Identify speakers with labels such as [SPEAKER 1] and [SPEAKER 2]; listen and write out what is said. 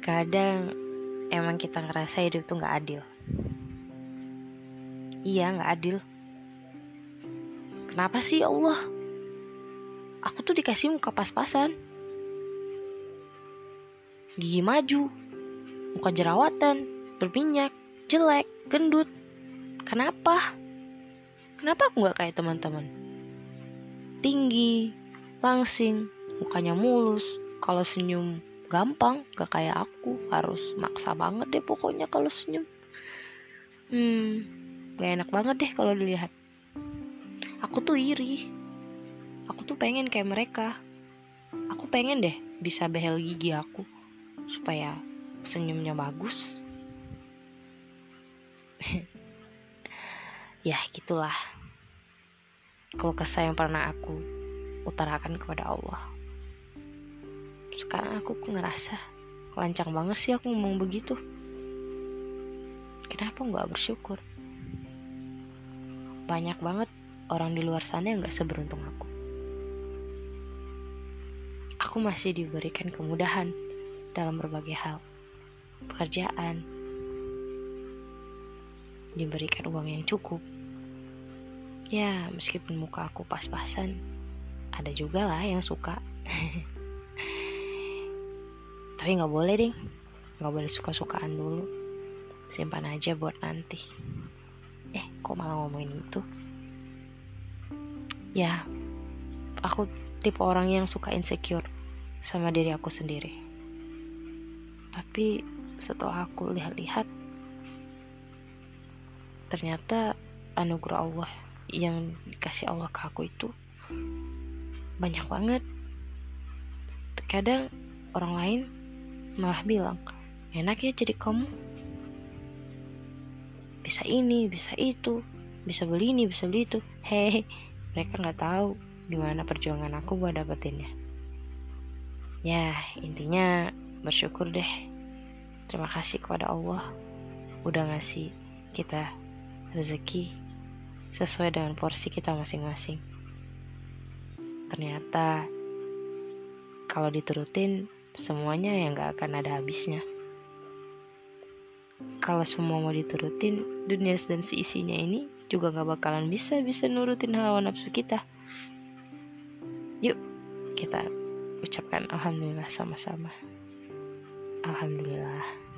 [SPEAKER 1] Kadang emang kita ngerasa hidup tuh gak adil. Iya gak adil. Kenapa sih Allah? Aku tuh dikasih muka pas-pasan. Gigi maju, muka jerawatan, berminyak, jelek, gendut. Kenapa? Kenapa aku gak kayak teman-teman? Tinggi, langsing, mukanya mulus, kalau senyum gampang, gak kayak aku, harus maksa banget deh pokoknya kalau senyum. Hmm, gak enak banget deh kalau dilihat. Aku tuh iri. Aku tuh pengen kayak mereka. Aku pengen deh bisa behel gigi aku supaya senyumnya bagus. ya gitulah. Kalau kesah yang pernah aku utarakan kepada Allah. Sekarang aku ngerasa lancang banget sih aku ngomong begitu. Kenapa nggak bersyukur? Banyak banget orang di luar sana yang gak seberuntung aku. Aku masih diberikan kemudahan dalam berbagai hal. Pekerjaan, diberikan uang yang cukup. Ya, meskipun muka aku pas-pasan, ada juga lah yang suka. Tapi nggak boleh ding, nggak boleh suka-sukaan dulu. Simpan aja buat nanti. Eh, kok malah ngomongin itu? Ya, aku tipe orang yang suka insecure sama diri aku sendiri. Tapi setelah aku lihat-lihat, ternyata anugerah Allah yang dikasih Allah ke aku itu banyak banget. Terkadang orang lain malah bilang, enak ya jadi kamu. Bisa ini, bisa itu, bisa beli ini, bisa beli itu. Hehehe mereka nggak tahu gimana perjuangan aku buat dapetinnya. Ya, intinya bersyukur deh. Terima kasih kepada Allah udah ngasih kita rezeki sesuai dengan porsi kita masing-masing. Ternyata kalau diturutin semuanya yang gak akan ada habisnya. Kalau semua mau diturutin, dunia dan seisinya ini juga gak bakalan bisa bisa nurutin hawa nafsu kita. Yuk, kita ucapkan alhamdulillah sama-sama. Alhamdulillah.